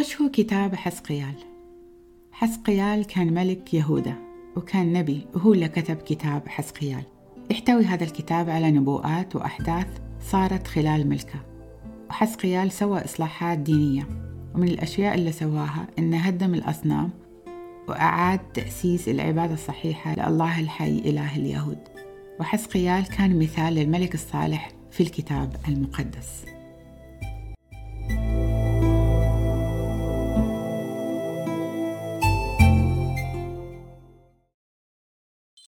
وش هو كتاب حسقيال؟ حسقيال كان ملك يهودا وكان نبي وهو اللي كتب كتاب حسقيال. يحتوي هذا الكتاب على نبوءات وأحداث صارت خلال ملكه. وحسقيال سوى إصلاحات دينية ومن الأشياء اللي سواها إنه هدم الأصنام وأعاد تأسيس العبادة الصحيحة لله الحي إله اليهود. وحسقيال كان مثال للملك الصالح في الكتاب المقدس.